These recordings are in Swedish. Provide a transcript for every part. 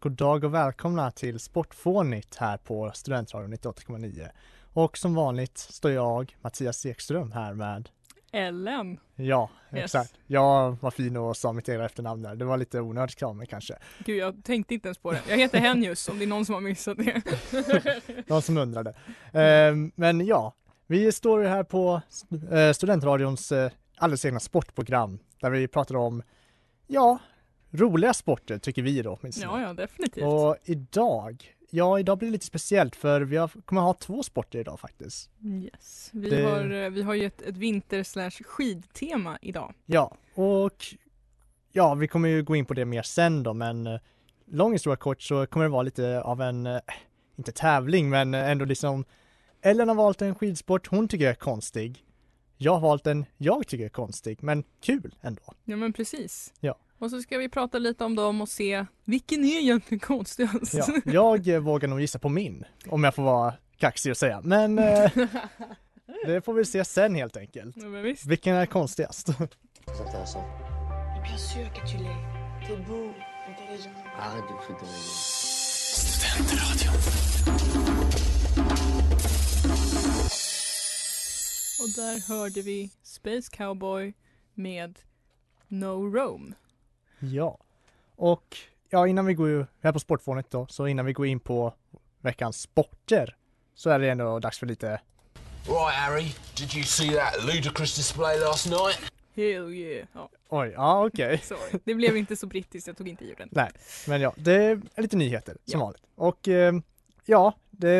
God dag och välkomna till Sportfånigt här på Studentradion 98,9. Och som vanligt står jag, Mattias Ekström, här med Ellen. Ja, Yes. exakt. Jag var fin och sa mitt egna efternamn där. Det var lite onödigt mig kanske. Gud, jag tänkte inte ens på det. Jag heter Henjus om det är någon som har missat det. Någon som undrade. Ehm, men ja, vi står ju här på eh, Studentradions eh, alldeles egna sportprogram där vi pratar om, ja, roliga sporter tycker vi då åtminstone. Ja, ja, definitivt. Och idag, ja idag blir det lite speciellt för vi har, kommer ha två sporter idag faktiskt. Yes. Vi, Det- har, eh, vi har ju ett, ett vinter slash skidtema idag. Ja, och ja, vi kommer ju gå in på det mer sen då, men eh, lång historia kort så kommer det vara lite av en, eh, inte tävling, men ändå liksom Ellen har valt en skidsport hon tycker är konstig. Jag har valt en jag tycker är konstig, men kul ändå. Ja, men precis. Ja. Och så ska vi prata lite om dem och se vilken är egentligen konstigast. Ja, jag vågar nog gissa på min, om jag får vara kaxig och säga, men eh, det får vi se sen helt enkelt. Ja, men visst. Vilken är konstigast? Och där hörde vi Space Cowboy med No Rome. Ja, och ja, innan vi går här på sportfånet då, så innan vi går in på veckans sporter så är det ändå dags för lite, Right, Harry, did you see that ludicrous display last night? Hell yeah. Ja, oj, ja okej, sorry. Det blev inte så brittiskt, jag tog inte i den. nej, men ja, det är lite nyheter som Ja. vanligt. Och eh, ja, det,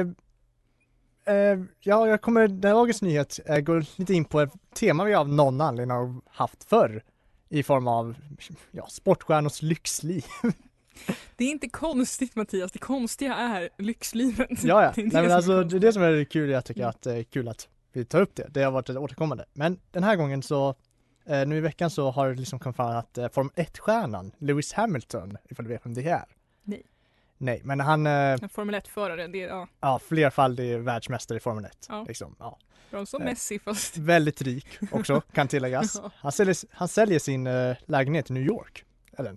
eh, ja, jag kommer, dagens nyhet eh, går lite in på ett tema vi av någon anledning har haft förr i form av ja, sportstjärnors lyxliv. Det är inte konstigt Mattias, det konstiga är lyxlivet. Ja, ja. Det är det Nej, men som är alltså, det är det som är kul. Jag tycker Mm. att det är kul att vi tar upp det. Det har varit ett återkommande. Men den här gången så, eh, nu i veckan så har det liksom kommit fram att eh, Form 1-stjärnan Lewis Hamilton, ifall du vet vem det är. Nej. Nej, men han, eh, En Formel 1-förare, det är ja, ja, flerfaldig världsmästare i Formel 1. Ja. Liksom, ja. Bra som Eh. Messi fast Väldigt rik också, kan tilläggas. Han säljer, han säljer sin eh, lägenhet i New York. Eller,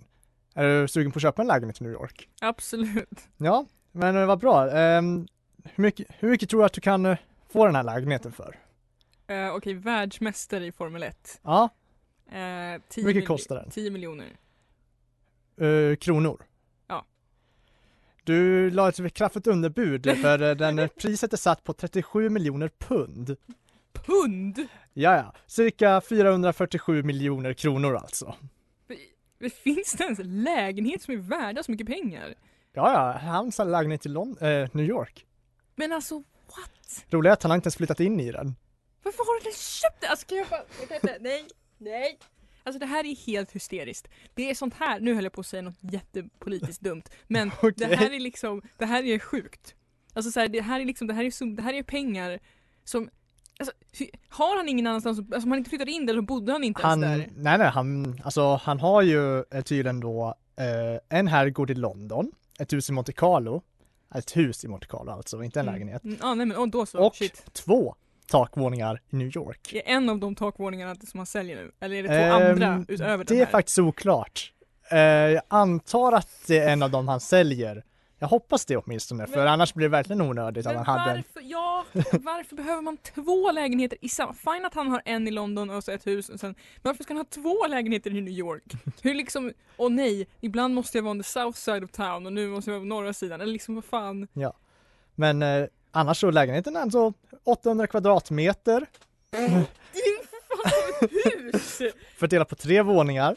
är du sugen på att köpa en lägenhet i New York? absolut. Ja, men eh, vad bra. Ehm, hur, mycket, hur mycket tror du att du kan få den här lägenheten för? Uh, Okej, världsmästare i Formel 1. Ja, Uh, 10 Hur mycket kostar den? 10 miljoner. eh, kronor. Du la ett kraftigt underbud för eh, den eh, priset är satt på 37 miljoner pund. Pund! Ja, ja, cirka 447 miljoner kronor alltså. Det finns det ens en lägenhet som är värda så mycket pengar? Ja, ja, hans lägenhet i Lon- eh, New York. Men alltså what? Roliga är att han har inte ens flyttat in i den. Varför har du ens köpt det? Alltså kan jag bara, nej, nej. Alltså det här är helt hysteriskt. Det är sånt här, nu höll jag på att säga något jättepolitiskt dumt, men Okej. det här är liksom, det här är sjukt. Alltså så här, det här är liksom, det här är, det här är pengar som Alltså, har han ingen annanstans, alltså om han inte flyttade in där så bodde han inte Han, ens där. nej nej, han, alltså han har ju eh, tydligen då eh, en herrgård i London, ett hus i Monte Carlo, ett hus i Monte Carlo alltså, inte en lägenhet. Mm, ja nej men och då så, Och shit. två takvåningar i New York. Är en av de takvåningarna som han säljer nu? Eller är det två Ehm, andra utöver den Det är här? faktiskt oklart. Eh, jag antar att det är en av dem han säljer. Jag hoppas det åtminstone, för Men- annars blir det verkligen onödigt att han hade en. varför, ja, varför behöver man två lägenheter i samma... Fine att han har en i London och så ett hus och sen... Varför ska han ha två lägenheter i New York? Hur liksom, åh nej, ibland måste jag vara on the south side of town och nu måste jag vara på norra sidan. Eller liksom vad fan. Men eh, annars så lägenheten är alltså 800 kvadratmeter, ett hus! fördelat på tre våningar.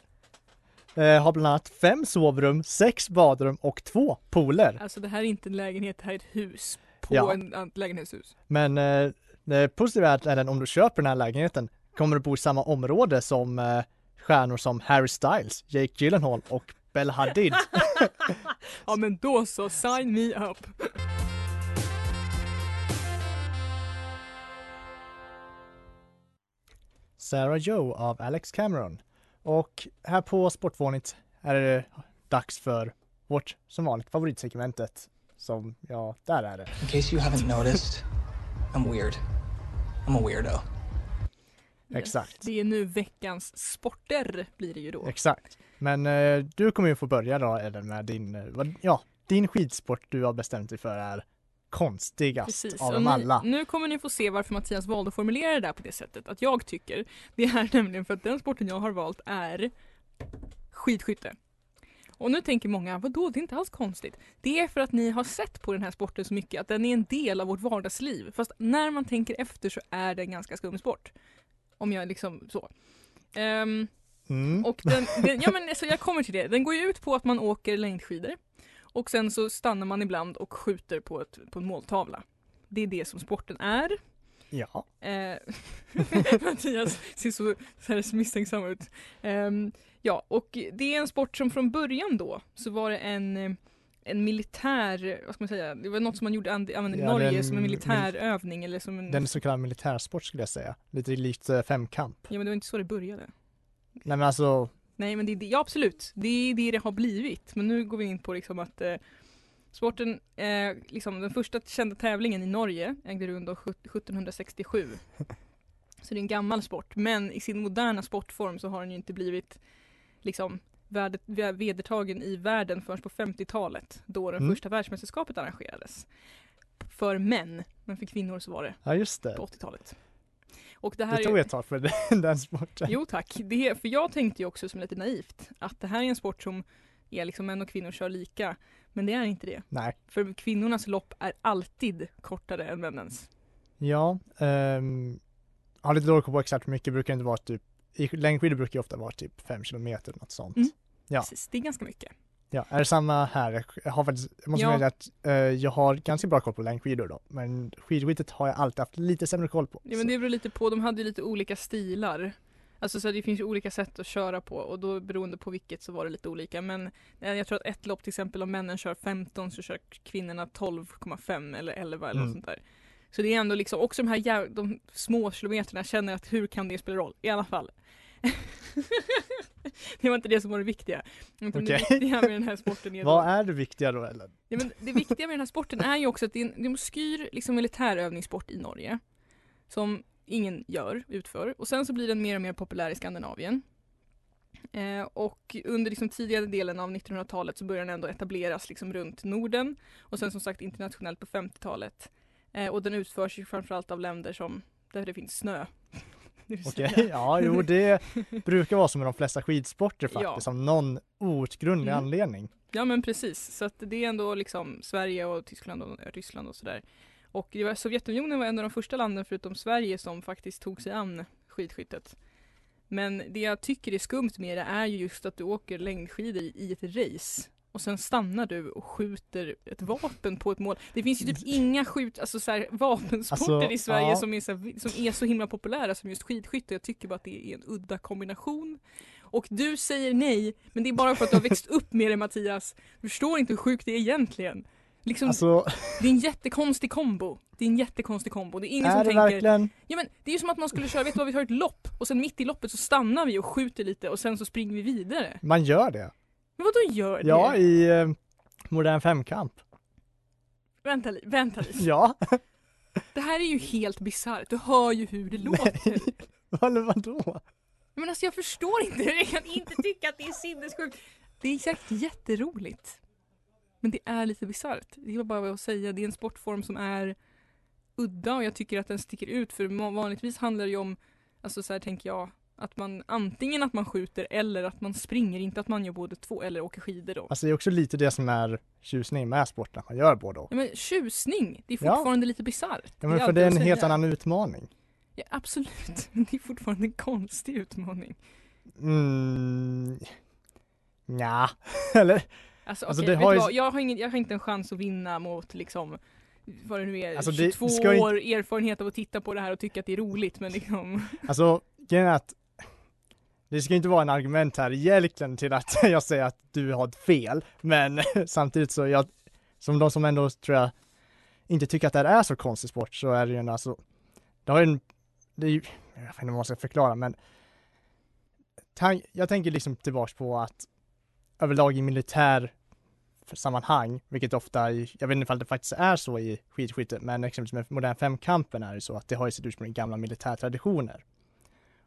Eh, har bland annat fem sovrum, sex badrum och två pooler. Alltså det här är inte en lägenhet, det här är ett hus. På Ja. en, ett lägenhetshus. Men eh, det positiva är att även om du köper den här lägenheten kommer du bo i samma område som eh, stjärnor som Harry Styles, Jake Gyllenhaal och Bella Hadid. Ja men då så, sign me up! Sarah Joe av Alex Cameron. Och här på Sportvånigt är det dags för vårt som vanligt favoritsegmentet. Som, ja, där är det. In case you haven't noticed, I'm weird. I'm a weirdo. Exakt. Det är nu veckans sporter blir det ju då. Exakt. Men eh, du kommer ju få börja då Ellen med din, eh, ja, din skidsport du har bestämt dig för är konstigast Precis. av dem alla. nu kommer ni få se varför Mattias valde att formulera det där på det sättet. Att jag tycker, det är nämligen för att den sporten jag har valt är skidskytte. Och nu tänker många, vadå det är inte alls konstigt. Det är för att ni har sett på den här sporten så mycket att den är en del av vårt vardagsliv. Fast när man tänker efter så är det en ganska skum sport. Om jag liksom så. Ehm, Mm. och den, den, ja men alltså jag kommer till det. Den går ju ut på att man åker längdskidor. Och sen så stannar man ibland och skjuter på, ett, på en måltavla. Det är det som sporten är. Ja. Eh, Mattias ser så, så här misstänksam ut. Ehm, ja, och det är en sport som från början då så var det en eh, en militär, vad ska man säga, det var något som man gjorde använde i Ja, Norge en som en mil- militärövning eller som en... Den så kallad militärsport skulle jag säga. Lite likt eh, femkamp. Ja men det var inte så det började. Nej men alltså, Nej men det, det, ja absolut, det är det det har blivit. Men nu går vi in på liksom att eh, sporten, eh, liksom den första kända tävlingen i Norge ägde rum då sjut- 1767. Så det är en gammal sport, men i sin moderna sportform så har den ju inte blivit liksom värdet, vä- vedertagen i världen förrän på 50-talet då det Mm. första världsmästerskapet arrangerades. För män, men för kvinnor så var det ja just det. på 80-talet. Och det här Det är- tog ett tag för den, den sporten. Jo tack, det, för jag tänkte ju också som lite naivt att det här är en sport som är liksom män och kvinnor kör lika. Men det är inte det. Nej. För kvinnornas lopp är alltid kortare än männens. Ja, ehm, har lite dålig koll på exakt hur mycket, brukar inte vara typ, i längdskidor brukar ju ofta vara typ 5 kilometer eller något sånt. Mm. Ja. Precis, det är ganska mycket. Ja, är det samma här? Jag har faktiskt, jag måste Ja. säga att eh, jag har ganska bra koll på längdskidor då, men skidskyttet har jag alltid haft lite sämre koll på. Ja, men det beror lite på, de hade ju lite olika stilar. Alltså så det finns ju olika sätt att köra på och då beroende på vilket så var det lite olika. Men jag tror att ett lopp till exempel om männen kör 15 så kör kvinnorna 12,5 eller 11 eller Mm. något sånt där. Så det är ändå liksom också de här de små kilometerna jag känner att hur kan det spela roll? I alla fall. det var inte det som var det viktiga. Utan det Okej. viktiga med den här sporten är Vad är det viktiga då eller? Ja, men det viktiga med den här sporten är ju också att det är en, det är en obskyr liksom, militärövningssport i Norge. Som ingen gör, utför. Och sen så blir den mer och mer populär i Skandinavien. Eh, och under liksom, tidigare delen av 1900-talet så börjar den ändå etableras liksom, runt Norden. Och sen som sagt internationellt på 50-talet. Eh, och den utförs ju framförallt av länder som där det finns snö. Okej, säga- ja jo det brukar vara som med de flesta skidsporter Ja. faktiskt, av någon outgrundlig Mm. anledning. Ja men precis, så att det är ändå liksom Sverige och Tyskland och Ryssland och sådär. Och det var, Sovjetunionen var en av de första landen förutom Sverige som faktiskt tog sig an skidskyttet. Men det jag tycker är skumt med det är ju just att du åker längdskidor i ett race och sen stannar du och skjuter ett vapen på ett mål. Det finns ju typ inga skjut, alltså så här, vapensporter Alltså, i Sverige ja. som, är så här, som är så himla populära som just skidskytte. Jag tycker bara att det är en udda kombination. Och du säger nej, men det är bara för att du har växt upp med det Mattias. Du förstår inte hur sjukt det är egentligen. Liksom, Alltså, det är en jättekonstig kombo. Det är en jättekonstig kombo. Det är ingen är som det tänker, verkligen? ja men det är ju som att man skulle köra, vet du vad vi har ett lopp och sen mitt i loppet så stannar vi och skjuter lite och sen så springer vi vidare. Man gör det. Men vadå gör det? Ja, i eh, modern femkamp. Vänta lite, vänta lite. Ja, Det här är ju helt bisarrt. Du hör ju hur det låter. Eller vadå? Men alltså jag förstår inte. Jag kan inte tycka att det är sinnessjukt. Det är säkert jätteroligt. Men det är lite bisarrt. Det var bara vad att säga. Det är en sportform som är udda och jag tycker att den sticker ut för vanligtvis handlar det ju om, alltså så här tänker jag, att man antingen att man skjuter eller att man springer, inte att man gör både två eller åker skidor då. Alltså det är också lite det som är tjusningen med sporten, att man gör både och. Ja, men tjusning, det är Ja. fortfarande lite bisarrt. Ja, men för det är en helt annan utmaning. Ja, absolut, men det är fortfarande en konstig utmaning. Mm. Ja, eller? Alltså, Alltså, okej, det har ju- vad? Jag, har ingen, jag har inte en chans att vinna mot liksom vad det nu är, Alltså, det 22 ska inte- år erfarenhet av att titta på det här och tycka att det är roligt men liksom Alltså, grejen är att det ska inte vara en argument här egentligen till att jag säger att du har ett fel, men samtidigt så jag, som de som ändå tror jag inte tycker att det här är så konstig sport så är det ju en alltså, det har ju en, det är ju, jag vet inte vad man ska förklara men jag tänker liksom tillbaks på att överlag i militär sammanhang, vilket ofta i, jag vet inte ifall det faktiskt är så i skidskytte, men exempelvis med modern femkampen är det så att det har ju sitt ursprung i gamla militärtraditioner.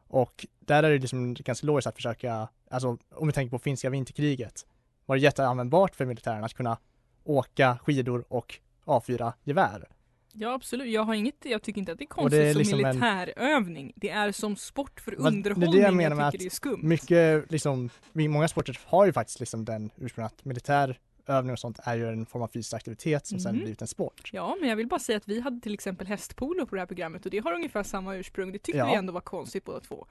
Och där är det liksom ganska logiskt att försöka, alltså om vi tänker på finska vinterkriget, var det jätteanvändbart för militären att kunna åka skidor och avfyra gevär. Ja absolut, jag har inget, jag tycker inte att det är konstigt det är som liksom en- militärövning. Det är som sport för Men det är det underhållning jag jag, menar med tycker att det är skumt. Mycket liksom, många sporter har ju faktiskt liksom den ursprung att militär övning och sånt är ju en form av fysisk aktivitet som sen Mhm. blivit en sport. Ja, men jag vill bara säga att vi hade till exempel hästpolo på det här programmet och det har ungefär samma ursprung. Det tyckte Ja. vi ändå var konstigt båda två.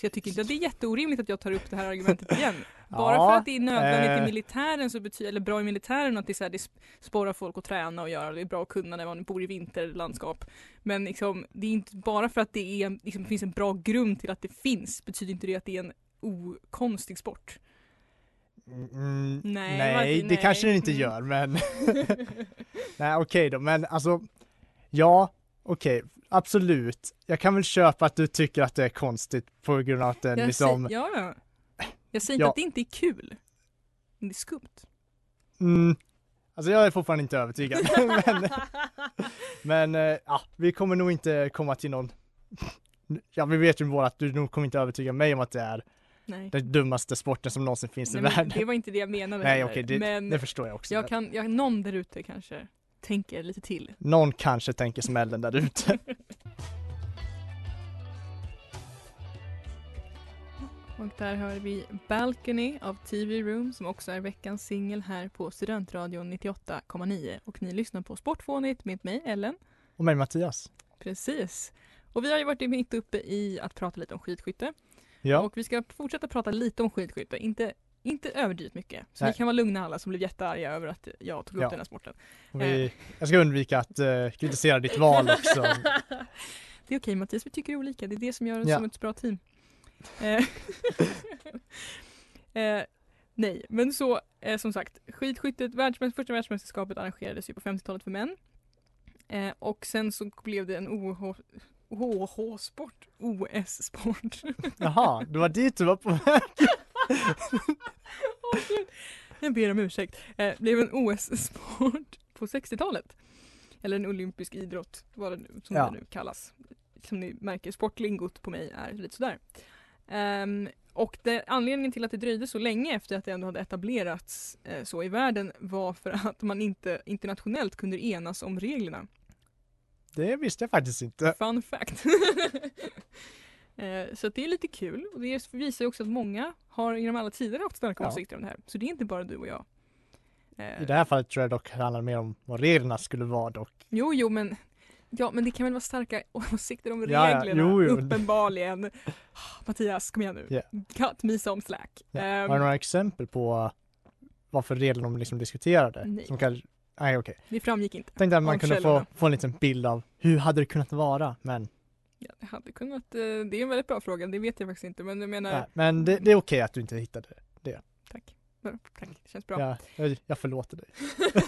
Så jag tycker inte att det är jätteorimligt att jag tar upp det här argumentet igen. Bara Ja, för att det är nödvändigt eh. i militären så betyder, eller bra i militären att det, är så här, det sp- sporrar folk att träna och göra, det är bra att kunna när man bor i vinterlandskap. Men liksom, det är inte bara för att det är, liksom, finns en bra grund till att det finns, betyder inte det att det är en okonstig sport. Mm, Nej, nej, Martin, det nej. kanske det inte gör men Nej okej då, men alltså Ja, okej, absolut. Jag kan väl köpa att du tycker att det är konstigt på grund av att den Jag liksom säger, ja, ja. Jag säger inte Ja. att det inte är kul. Men det är skumt. mm, Alltså jag är fortfarande inte övertygad men, men eh, ja, vi kommer nog inte komma till någon Ja vi vet ju båda att du nog kommer inte övertyga mig om att det är Nej. den dummaste sporten som någonsin finns Nej, i världen. det var inte det jag menade Nej okej, det, men det förstår jag också. jag kan, jag, någon där ute kanske tänker lite till. Någon kanske tänker som Ellen där ute. Och där hör vi Balcony av TV Room som också är veckans singel här på Studentradion 98,9 och ni lyssnar på Sportfånigt med mig Ellen. Och mig Mattias. Precis. Och vi har ju varit mitt uppe i att prata lite om skidskytte Ja, och vi ska fortsätta prata lite om skidskytte, inte inte överdrivet mycket. Så Nej. ni kan vara lugna alla som blev jättearga över att jag tog upp Ja. den här sporten. och vi, jag ska undvika att uh, kritisera ditt val också. Det är okej Mattias, vi tycker olika. Det är det som gör oss Ja. som ett bra team. Eh, eh, nej, men så eh, som sagt, skidskyttet, världsmäst, första världsmästerskapet arrangerades ju på 50-talet för män. Eh, och sen så blev det en OH OH-sport, OS-sport. Jaha, det var dit du var på väg. Gud. Jag ber om ursäkt. Eh, blev en OS-sport på 60-talet. Eller en olympisk idrott, vad det nu, som Ja. det nu kallas. Som ni märker, sportlingot på mig är lite sådär. Ehm, och det, anledningen till att det dröjde så länge efter att det ändå hade etablerats eh, så i världen var för att man inte internationellt kunde enas om reglerna. Det visste jag faktiskt inte. Fun fact. Eh, Så det är lite kul och det visar också att många har genom alla tider haft starka Ja. åsikter om det här. Så det är inte bara du och jag. Eh, I det här fallet tror jag dock det handlar mer om vad reglerna skulle vara dock. Jo, jo, men Ja, men det kan väl vara starka åsikter om Ja, ja, reglerna, jo, jo. uppenbarligen. Mattias, kom igen nu. Ja. Cut me some slack. Ja. Ehm, Har du några exempel på vad för regler de liksom diskuterade? Nej. Som kanske, nej okej. det framgick inte. Tänkte att man Av kunde få, källorna. få en liten bild av hur hade det kunnat vara, men, Ja, det hade kunnat, eh, det är en väldigt bra fråga, det vet jag faktiskt inte. Men jag menar, nej, men det, det är okej att du inte hittade det. tack. Bra, Tack, det känns bra. Ja, jag, jag förlåter dig.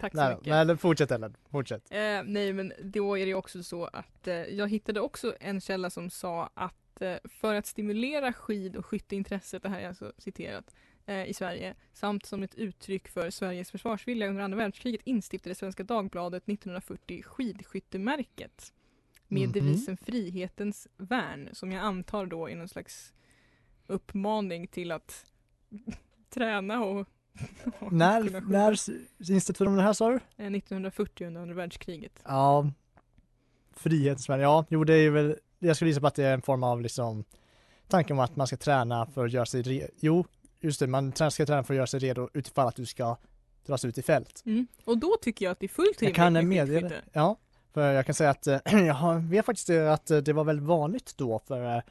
Tack så Nej, mycket. men fortsätt Ellen, fortsätt. Eh, nej men då är det också så att eh, jag hittade också en källa som sa att eh, för att stimulera skid och skytteintresset, det här är alltså citerat, i Sverige samt som ett uttryck för Sveriges försvarsvilja under andra världskriget instiftade Svenska Dagbladet 1940 skidskyttemärket med Mhm. devisen Frihetens värn som jag antar då är någon slags uppmaning till att träna och, och När, när instifterade de det här sa du? Eh, 1940 under andra världskriget. Ja, Frihetsvärn, ja, jo det är väl, jag skulle gissa på att det är en form av liksom tanke om att man ska träna för att göra sig jo, just det, man ska träna för att göra sig redo utifall att du ska dras ut i fält. Mm. Och då tycker jag att det är fullt Jag rimligt kan med det, ja, för jag kan säga att eh, jag vet faktiskt att eh, det var väldigt vanligt då för eh,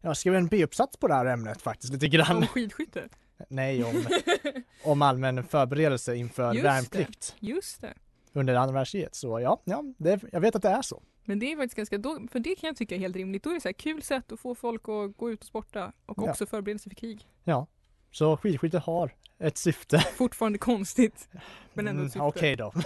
jag skrev en B-uppsats på det här ämnet faktiskt lite grann. Om skidskytte. Nej, om, om allmän förberedelse inför Just det. värnplikt Just det. under andra världskriget. Så ja, ja det, jag vet att det är så. Men det är faktiskt ganska, då, för det kan jag tycka är helt rimligt. Då är det så här kul sätt att få folk att gå ut och sporta och Ja. också förbereda sig för krig. Ja, så skidskytte har ett syfte. Fortfarande konstigt. Men ändå Mm, ett syfte. Okej då.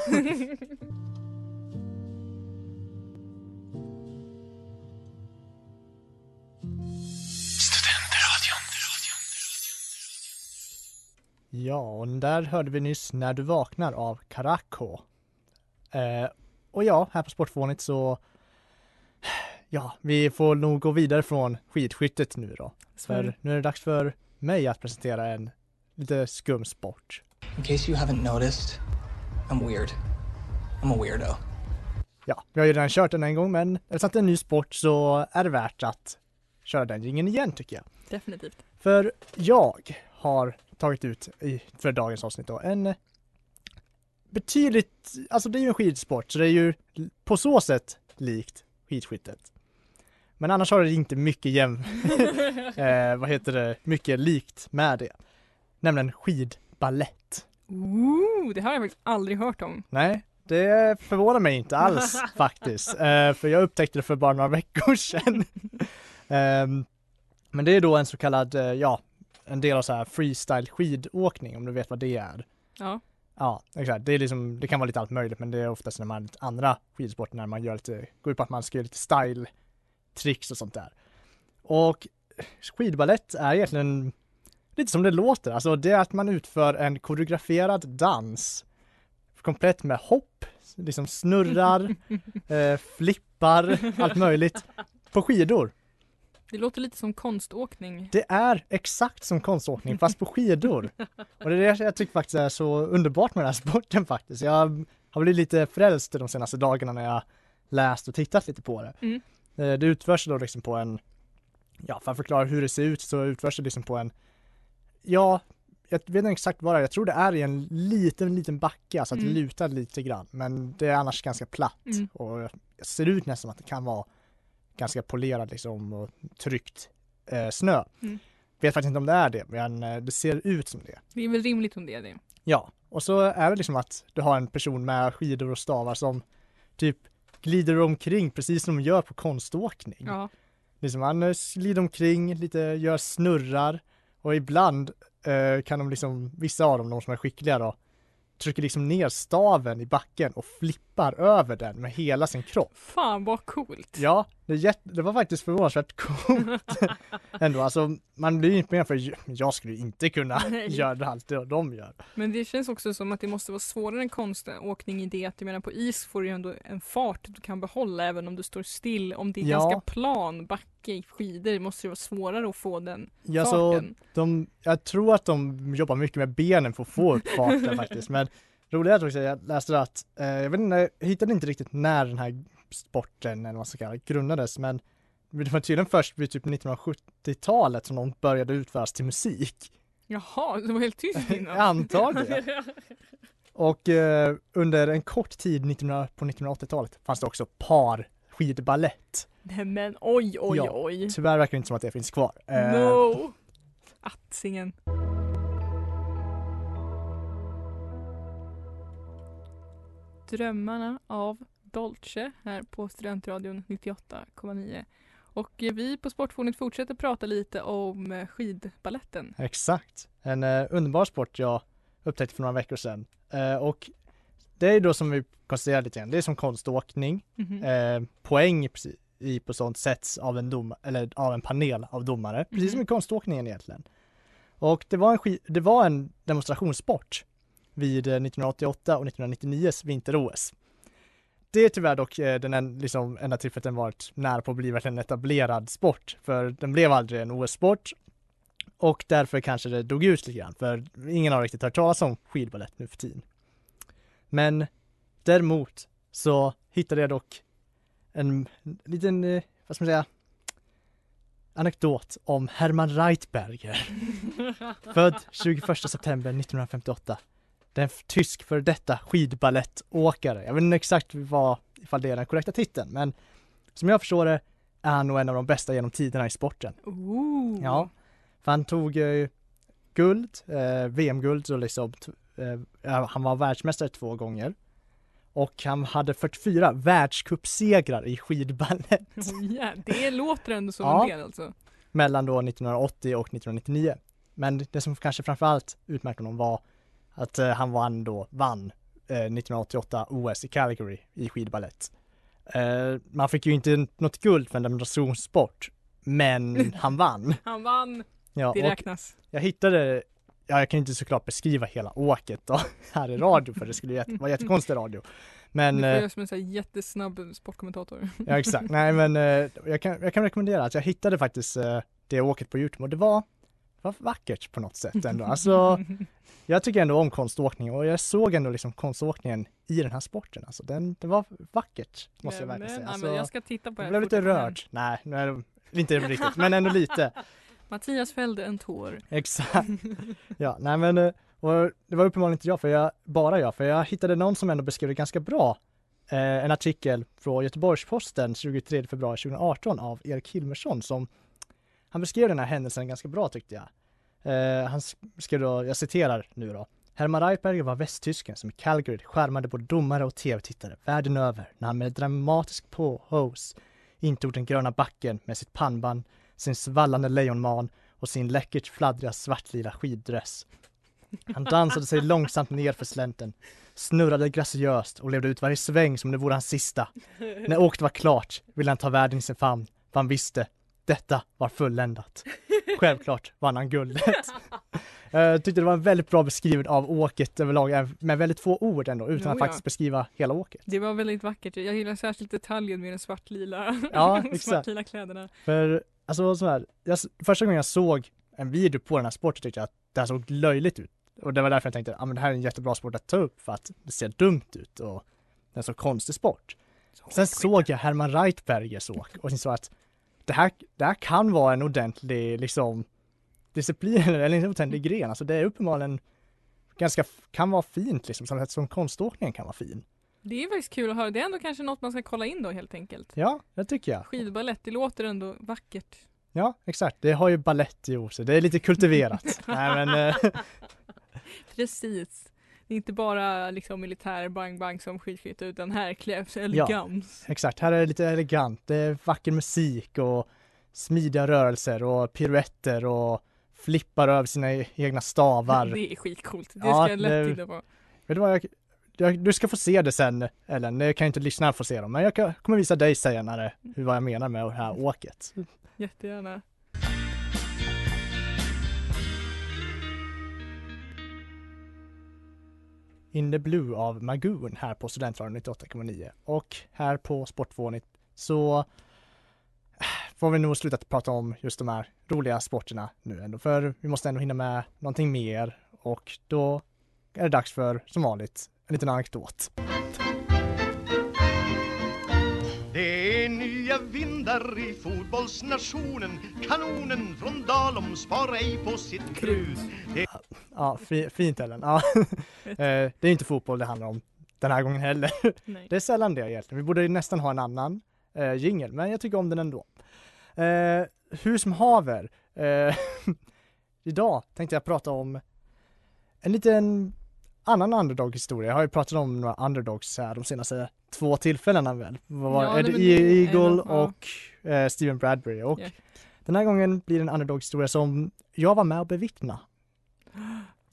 Ja, och där hörde vi nyss När du vaknar av Karako. Eh, och ja, här på Sportfånigt så Ja, vi får nog gå vidare från skidskyttet nu då. För nu är det dags för mig att presentera en lite skum sport. In case you haven't noticed, I'm weird. I'm a weirdo. Ja, vi har ju redan kört den en gång men eftersom att det är en ny sport så är det värt att köra den jingeln igen tycker jag. Definitivt. För jag har tagit ut i, för dagens avsnitt då en betydligt, alltså det är ju en skidsport så det är ju på så sätt likt skidskyttet. Men annars har det inte mycket jäm, eh, vad heter det, mycket likt med det. Nämligen skidballett. Ooh, det har jag faktiskt aldrig hört om. Nej, det förvånar mig inte alls faktiskt. Eh, för jag upptäckte det för bara några veckor sedan. Ehm, men det är då en så kallad, eh, ja, en del av så här freestyle skidåkning om du vet vad det är. Ja. Ja, exakt. Det är liksom, det kan vara lite allt möjligt men det är oftast när man lite andra skidsporter när man gör lite, går ut på att man ska göra lite style tricks och sånt där. Och skidballett är egentligen lite som det låter, alltså det är att man utför en koreograferad dans komplett med hopp, liksom snurrar, eh, flippar, allt möjligt på skidor. Det låter lite som konståkning. Det är exakt som konståkning fast på skidor. Och det är det jag tycker faktiskt är så underbart med den här sporten faktiskt. Jag har blivit lite frälst de senaste dagarna när jag läst och tittat lite på det. Mm. Eh, Det utförs då liksom på en, ja för att förklara hur det ser ut så utförs det liksom på en, ja, jag vet inte exakt vad det är, jag tror det är i en liten, liten backe, alltså att Mm. det lutar lite grann. Men det är annars ganska platt Mm. och ser ut nästan att det kan vara ganska polerad liksom och tryckt eh, snö. Mm. Vet faktiskt inte om det är det, men eh, det ser ut som det. Det är väl rimligt om det är det. Ja, och så är det liksom att du har en person med skidor och stavar som typ glider omkring precis som de gör på konståkning. Ja. Liksom han eh, glider omkring, lite gör snurrar och ibland eh, kan de liksom, vissa av dem, de som är skickliga då, trycker liksom ner staven i backen och flippar över den med hela sin kropp. Fan vad coolt. Ja, det, är jätte, det var faktiskt förvånansvärt coolt ändå. Alltså man blir inte med för jag- skulle inte kunna Nej. göra allt det de gör. Men det känns också som att det måste vara svårare än konståkning i det att jag menar på is får du ju ändå en fart du kan behålla även om du står still. Om det är Ja. ganska plan backe i skidor måste det vara svårare att få den Ja, så farten. de, jag tror att de jobbar mycket med benen för att få upp farten faktiskt. Men roligt är också, jag läste att, eh, jag vet inte, jag hittade inte riktigt när den här sporten, eller vad man ska kalla grundades, men det var tydligen först vid typ 1970-talet som de började utföras till musik. Jaha, det var helt tyst innan. Det. Och eh, under en kort tid 1900, på 1980-talet fanns det också par skidballett. Nej men oj oj Ja. oj. Tyvärr verkar det inte som att det finns kvar. Eh, No! Attsingen. Drömmarna av Dolce här på Studentradion 98,9. Och vi på Sportfånigt fortsätter prata lite om eh, skidballetten. Exakt. En eh, underbar sport jag upptäckte för några veckor sedan. Eh, och det är då som vi konstaterade lite grann, det är som konståkning. Mhm. Eh, poäng i, på sånt sätts av en dom eller av en panel av domare, precis som i konståkningen egentligen. Och det var en, det var en demonstrationssport vid eh, 1988 och 1999s vinter-OS. Det är tyvärr dock eh, den en, liksom, enda tillfället den varit nära på att bli en etablerad sport, för den blev aldrig en OS-sport och därför kanske det dog ut lite grann, för ingen har riktigt hört talas om skidballett nu för tiden. Men däremot så hittade jag dock en liten, eh, vad ska man säga, anekdot om Hermann Reitberger. Född 21 september 1958. Det är en tysk för detta skidballettåkare. Jag vet inte exakt vad, ifall det är den korrekta titeln, men som jag förstår det är han nog en av de bästa genom tiderna i sporten. Ooh. Ja, för han tog eh, guld, eh, VM-guld och liksom, eh, ja, han var världsmästare två gånger. Och han hade 44 världscupsegrar i skidballett Oh, yeah. Det låter ändå som Ja. en del alltså. mellan då 1980 och 1999. Men det som kanske framförallt utmärkte honom var att eh, han vann då, vann eh, 1988 OS i Calgary i skidballett. Eh, man fick ju inte något guld för en demonstrationssport, men han vann. Han vann, Ja, det räknas. jag hittade, ja jag kan inte såklart beskriva hela åket då här i radio för det skulle jätte, vara jättekonstig radio. Men du får eh, göra som en sån här jättesnabb sportkommentator. Ja exakt, nej men eh, jag, kan, jag kan rekommendera att jag hittade faktiskt eh, det åket på Youtube och det var, var vackert på något sätt ändå. Alltså jag tycker ändå om konståkning och jag såg ändå liksom konståkningen i den här sporten. Alltså den, det var vackert måste jag verkligen säga. Alltså, jag ska titta på det jag blev lite rörd. Nej, nej, inte riktigt, men ändå lite. Mattias fällde en tår. Exakt. Ja, nej men eh, och det var uppenbarligen inte jag, för jag, bara jag, för jag hittade någon som ändå beskrev det ganska bra. Eh, en artikel från Göteborgs-Posten 23 februari 2018 av Erik Hilmersson som han beskrev den här händelsen ganska bra tyckte jag. Eh, han skrev då, jag citerar nu då. Hermann Reitberger var västtysken som i Calgary skärmade både domare och tv-tittare världen över när han med dramatisk påhås intog den gröna backen med sitt pannband, sin svallande lejonman och sin läckert fladdriga svartlila skiddress. Han dansade sig långsamt ner för slänten, snurrade graciöst och levde ut varje sväng som om det vore hans sista. När åket var klart ville han ta världen i sin famn, för han visste, detta var fulländat. Självklart vann han guldet. Eh, Jag tyckte det var en väldigt bra beskriven av åket överlag, eh, med väldigt få ord ändå, utan Jo, att ja. faktiskt beskriva hela åket. Det var väldigt vackert. Jag gillar särskilt detaljen med den svartlila, Ja, svartlila kläderna. För, alltså så här, jag, första gången jag såg en video på den här sporten tyckte jag att det här såg löjligt ut. Och det var därför jag tänkte, ja men det här är en jättebra sport att ta upp för att det ser dumt ut och det är en så konstig sport. Sen såg jag Herman Reitbergers åk och insåg att det här, det här kan vara en ordentlig liksom disciplin eller en ordentlig gren. Alltså det är uppenbarligen ganska, kan vara fint liksom, som, som konståkningen kan vara fin. Det är faktiskt kul att höra. Det är ändå kanske något man ska kolla in då helt enkelt. Ja, det tycker jag. Skidballett, det låter ändå vackert. Ja, exakt. Det har ju ballett i sig. Det är lite kultiverat. Nej men, eh, Precis. Det är inte bara liksom militär bang-bang som skidskytte utan här krävs elegans. exakt. Här är det lite elegant. Det är vacker musik och smidiga rörelser och piruetter och flippar över sina e- egna stavar. Det är skitcoolt. Det Ja, ska jag lätt det- titta på. Vet du vad, jag, jag, du ska få se det sen Ellen. Det kan inte lyssnarna få se dem, men jag kan, kommer visa dig senare hur, vad jag menar med det här åket. Jättegärna. In the Blue av Magoon här på Studentradion 98,9 och här på Sportvånigt så äh, får vi nog sluta prata om just de här roliga sporterna nu ändå för vi måste ändå hinna med någonting mer och då är det dags för som vanligt en liten anekdot. Vindar i fotbollsnationen Kanonen från Dalom sparar ej på sitt krut Ja, fi, fint Ellen. Ja. Eh, det är inte fotboll det handlar om den här gången heller. Nej. Det är sällan det egentligen. Vi borde ju nästan ha en annan eh, jingel, men jag tycker om den ändå. Eh, hur som haver. Eh, idag tänkte jag prata om en liten annan underdog-historia. Jag har ju pratat om några underdogs här de senaste två tillfällena väl. Var Ja, det. Eagle och eh, Steven Bradbury. Och Ja. den här gången blir det en underdog-historia som jag var med och bevittna.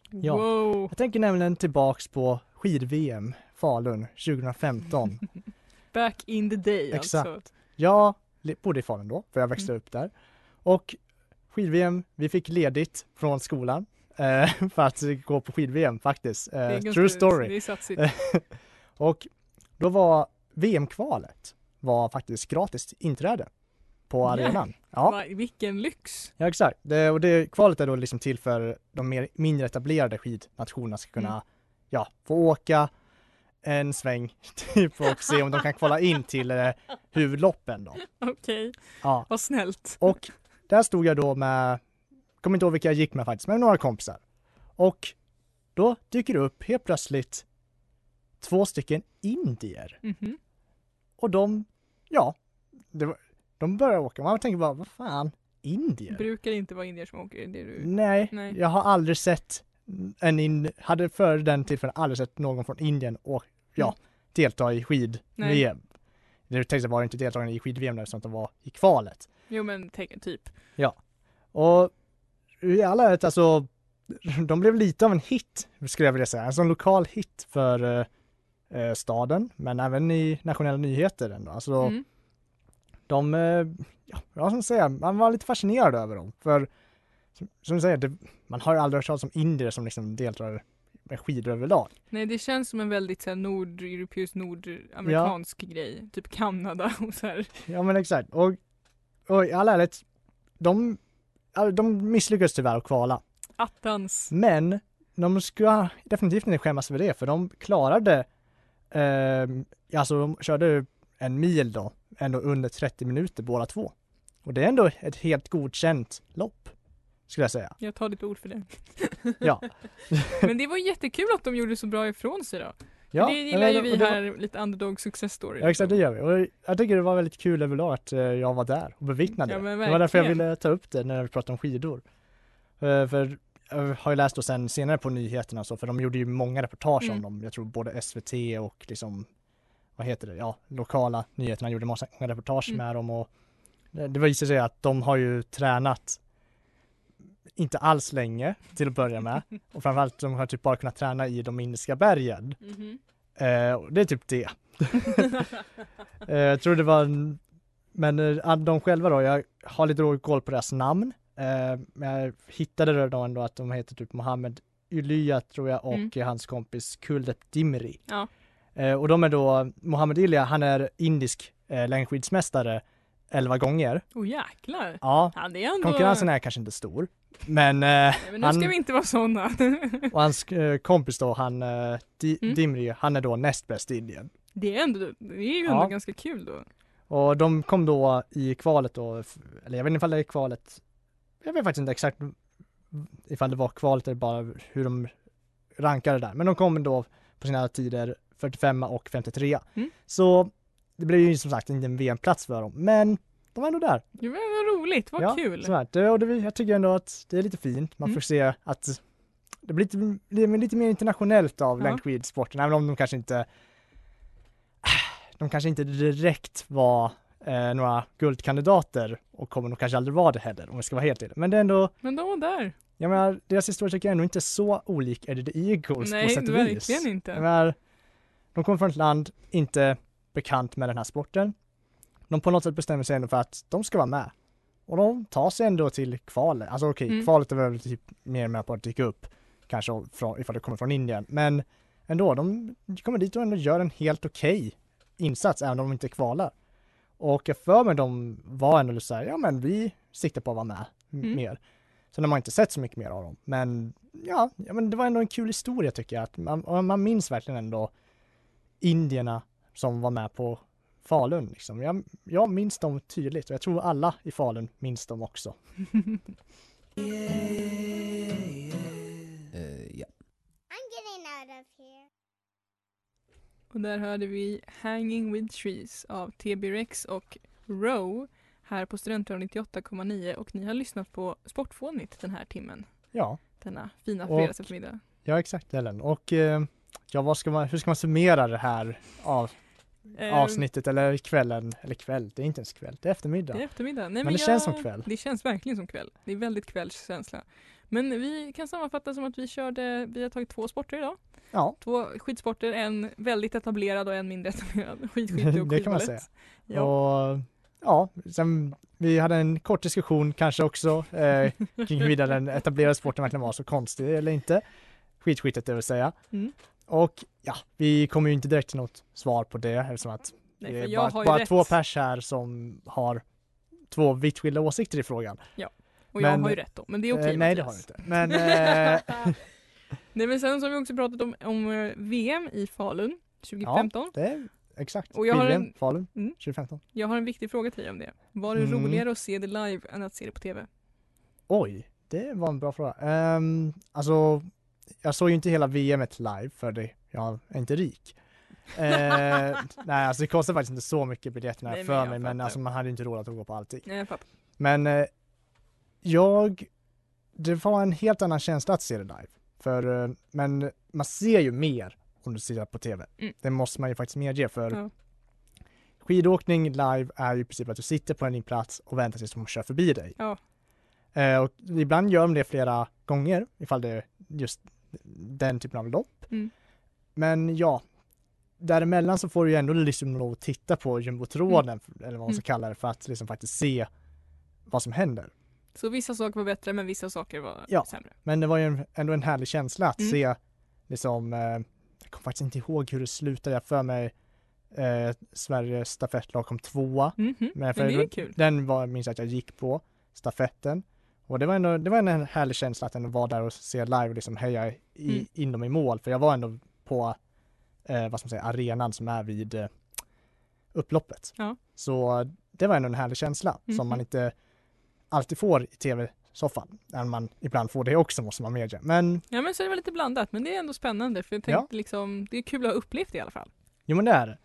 Ja. Wow. Jag tänker nämligen tillbaks på skid-VM Falun 2015. Back in the day Exakt. alltså. Jag bodde i Falun då, för jag växte upp där. Och skid-VM, vi fick ledigt från skolan eh, för att gå på skid-VM faktiskt. Eh, true story. Och då var VM-kvalet var faktiskt gratis inträde på Ja. arenan. Ja, Va, vilken lyx! ja exakt. Det, och det, kvalet är då liksom till för de mer, mindre etablerade skidnationerna ska kunna Mm. ja, få åka en sväng typ och se om de kan kvala in till eh, huvudloppen då. Okej, Ja. vad snällt. Och där stod jag då med, kommer inte ihåg vilka jag gick med faktiskt, men några kompisar. Och då dyker det upp helt plötsligt två stycken indier. Mhm. Och de, ja, var, de börjar åka. Man tänker bara, vad fan, indier? Brukar det inte vara indier som åker? Det du... Nej, Nej. jag har aldrig sett en in, hade före den tillfällen aldrig sett någon från Indien och ja, Mm. delta i skid-VM. Det tänkte jag var inte deltagande i skid-VM eftersom de var i kvalet. Jo men tänk, typ. Och i alla ärlighet, alltså, de blev lite av en hit, skulle jag vilja säga. En sån lokal hit för eh, staden, men även i nationella nyheter ändå. Alltså, Mm. de, eh, ja, vad ska man säga, man var lite fascinerad över dem. För som, som du säger, det, man har ju aldrig hört talas om indier som liksom deltar med skidor överlag. Nej det känns som en väldigt så här, nordeuropeisk, nordamerikansk grej. Typ Kanada och så här. Ja men exakt. Och, och i all ärlighet, de, ja, de misslyckades tyvärr att kvala. Attans. Men de ska definitivt inte skämmas för det, för de klarade, eh, alltså de körde en mil då, ändå under 30 minuter båda två. Och det är ändå ett helt godkänt lopp, skulle jag säga. Jag tar ditt ord för det. Ja. men det var jättekul att de gjorde så bra ifrån sig då. Ja, det gillar ju vi det var- här, lite underdog success story. Ja exakt, det gör vi. Och jag tycker det var väldigt kul överlag att eh, jag var där och bevittnade Ja, det. Det var därför jag ville ta upp det när vi pratade om skidor. Eh, För jag har ju läst då sen senare på nyheterna så, för de gjorde ju många reportage om Mm. dem. Jag tror både SVT och liksom, vad heter det, ja, lokala nyheterna gjorde många reportage Mm. med dem och det, visade sig att de har ju tränat inte alls länge till att börja med och framförallt de har typ bara kunnat träna i de indiska bergen. Mhm. Eh, det är typ det. Eh, jag tror det var, en, men eh, de själva då, jag har lite dålig koll på deras namn. Eh, men jag hittade då ändå att de heter typ Mohammed Ylya tror jag och Mm. hans kompis Kuldep Dimri. Ja. Eh, och de är då, Mohammed Ylya han är indisk eh, längdskidsmästare 11 gånger. Oh jäklar. Ja, det är ändå... konkurrensen är kanske inte stor. Men, eh, Nej, men nu han, ska vi inte vara sådana. och hans eh, kompis då, han eh, Di, Mm. Dimri, han är då näst bäst i Indien. det är ändå, det är ju ändå Ja. ganska kul då. Och de kom då i kvalet då, eller jag vet inte ifall det är kvalet, jag vet faktiskt inte exakt ifall det var kvalet eller bara hur de rankade där, men de kom då på sina tider 45 och 53. Mm. Så det blev ju som sagt inte en VM-plats för dem, men de var ändå där. Det var roligt, vad ja, kul. Så här, det, och det, jag tycker ändå att det är lite fint, man Mm. får se att det blir lite, det blir lite mer internationellt av Ja. längdskidsporten, även om de kanske inte de kanske inte direkt var eh, några guldkandidater och kommer nog kanske aldrig vara det heller om vi ska vara helt ärliga. Men det är ändå, Men de var där. jag menar, deras historia tycker jag ändå inte är så olik Eddie the Eagles på Nej, sätt och vis. verkligen inte. Jag menar, de kommer från ett land inte bekant med den här sporten. De på något sätt bestämmer sig ändå för att de ska vara med. Och de tar sig ändå till kvalet. Alltså okej, Mm. kvalet är väl typ mer med på att dyka upp. Kanske från, ifall det kommer från Indien. Men ändå, de kommer dit och ändå gör en helt okej insats även om de inte kvalar. Och jag för mig de var ändå så här, ja men vi siktar på att vara med Mm. mer. Sen har man inte sett så mycket mer av dem. Men ja, ja men det var ändå en kul historia tycker jag. Att man, man minns verkligen ändå indierna som var med på Falun. Liksom. Jag, jag minns dem tydligt och jag tror alla i Falun minns dem också. Eh, ja. I'm getting out of here. Och där hörde vi Hanging with Trees av TB Rex och Row här på Studentradion 98,9 och ni har lyssnat på Sportfånigt den här timmen. Ja, Denna fina fredagseftermiddag. ja exakt Ellen. Och eh, ja, vad ska man, hur ska man summera det här av, Eh, avsnittet eller kvällen? Eller kväll, det är inte ens kväll, det är eftermiddag. Det är eftermiddag. Nej, Men det känns som kväll. Det känns verkligen som kväll. Det är väldigt kvällskänsla. Men vi kan sammanfatta som att vi körde, vi har tagit två sporter idag. Ja, Två skidsporter, en väldigt etablerad och en mindre etablerad. Skidskytte och Det kan man säga. Ja. och ja, sen vi hade en kort diskussion kanske också eh, kring huruvida den etablerade sporten verkligen var så konstig eller inte. Skidskyttet det vill säga. Mm. Och ja, vi kommer ju inte direkt till något svar på det eftersom att Nej, det är bara, bara två pers här som har två vitt skilda åsikter i frågan. Och jag Men- har ju rätt då, men det är okej eh, nej det har du inte. Men eh, Nej men sen så har vi också pratat om, om eh, VM i Falun 2015. det är exakt. Och jag har en- Falun Mm. 2015. Jag har en viktig fråga till dig om det. Var det Mm. roligare att se det live än att se det på TV? Oj, det var en bra fråga. Um, alltså, jag såg ju inte hela VMet live för det, jag är inte rik. Eh, nej, alltså det kostar faktiskt inte så mycket biljetterna Nej, men för jag mig, men fattar. alltså man hade inte råd att gå på allting. Nej jag fattar. Men eh, jag, det var en helt annan känsla att se det live. För, eh, men man ser ju mer om du ser det på TV. Mm. Det måste man ju faktiskt medge för Ja. skidåkning live är ju i princip att du sitter på en plats och väntar tills de kör förbi dig. Ja. Eh, och ibland gör de det flera gånger ifall det är just den typen av lopp. Mm. Men ja, däremellan så får du ju ändå liksom lov att titta på jumbotråden eller vad man ska Mm. kalla det för att liksom faktiskt se vad som händer. Så vissa saker var bättre men vissa saker var Ja. sämre. Men det var ju en, ändå en härlig känsla att Mm. se liksom, eh, jag kommer faktiskt inte ihåg hur det slutade, jag för mig eh, Sveriges stafettlag kom tvåa. Mhm. Men, Men för det är kul. Den var, minns jag att jag gick på, stafetten. Och det var ändå, det var en härlig känsla att ändå vara där och se live och liksom heja i, Mm. inom i mål. För jag var ändå på, eh, vad ska man säga, arenan som är vid eh, upploppet. Ja. Så det var ändå en härlig känsla Mhm. som man inte alltid får i tv-soffan. Om man ibland får det också måste man medge. Men Ja men så det var lite blandat men det är ändå spännande för jag Ja. tänkte liksom det är kul att ha upplevt det i alla fall. Jo men det är det.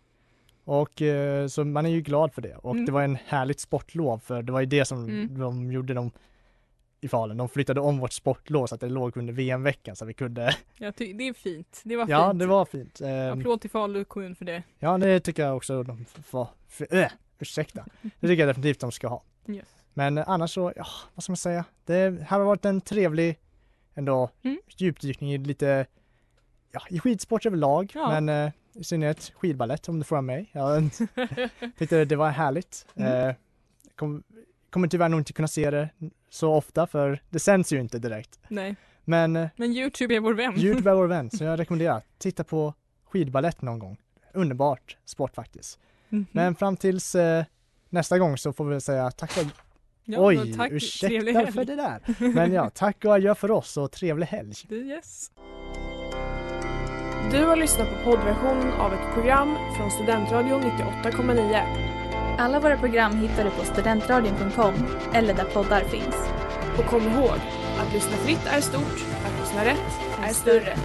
Och eh, så man är ju glad för det. Och Mm. det var en härligt sportlov för det var ju det som Mm. de gjorde de i Falun. De flyttade om vårt sportlov så att det låg under VM-veckan så vi kunde ty- det är fint. Det var Ja fint. det var fint. Ehm, Applåd till Falu kommun för det. ja det tycker jag också de får, för, äh, ursäkta. Det tycker jag definitivt de ska ha. Yes. Men annars så, ja vad ska man säga. Det här har varit en trevlig ändå Mm. djupdykning i lite, ja i skidsport överlag. Ja. Men eh, i synnerhet skidballett om du frågar mig. Jag tyckte det var härligt. Mm. Eh, kom, kommer tyvärr nog inte kunna se det så ofta för det sänds ju inte direkt. Nej. Men eh, Men Youtube är vår vän. Youtube är vår vän så jag rekommenderar, titta på skidballett någon gång. Underbart sport faktiskt. Mhm. Men fram tills eh, nästa gång så får vi säga tack och Ja, Oj, tack. Ursäkta helg. för det där. Men ja, tack och adjö för oss och trevlig helg. Yes. Du har lyssnat på poddversionen av ett program från Studentradion 98,9. Alla våra program hittar du på studentradion.com eller där poddar finns. Och kom ihåg, att lyssna fritt är stort, att lyssna rätt är större.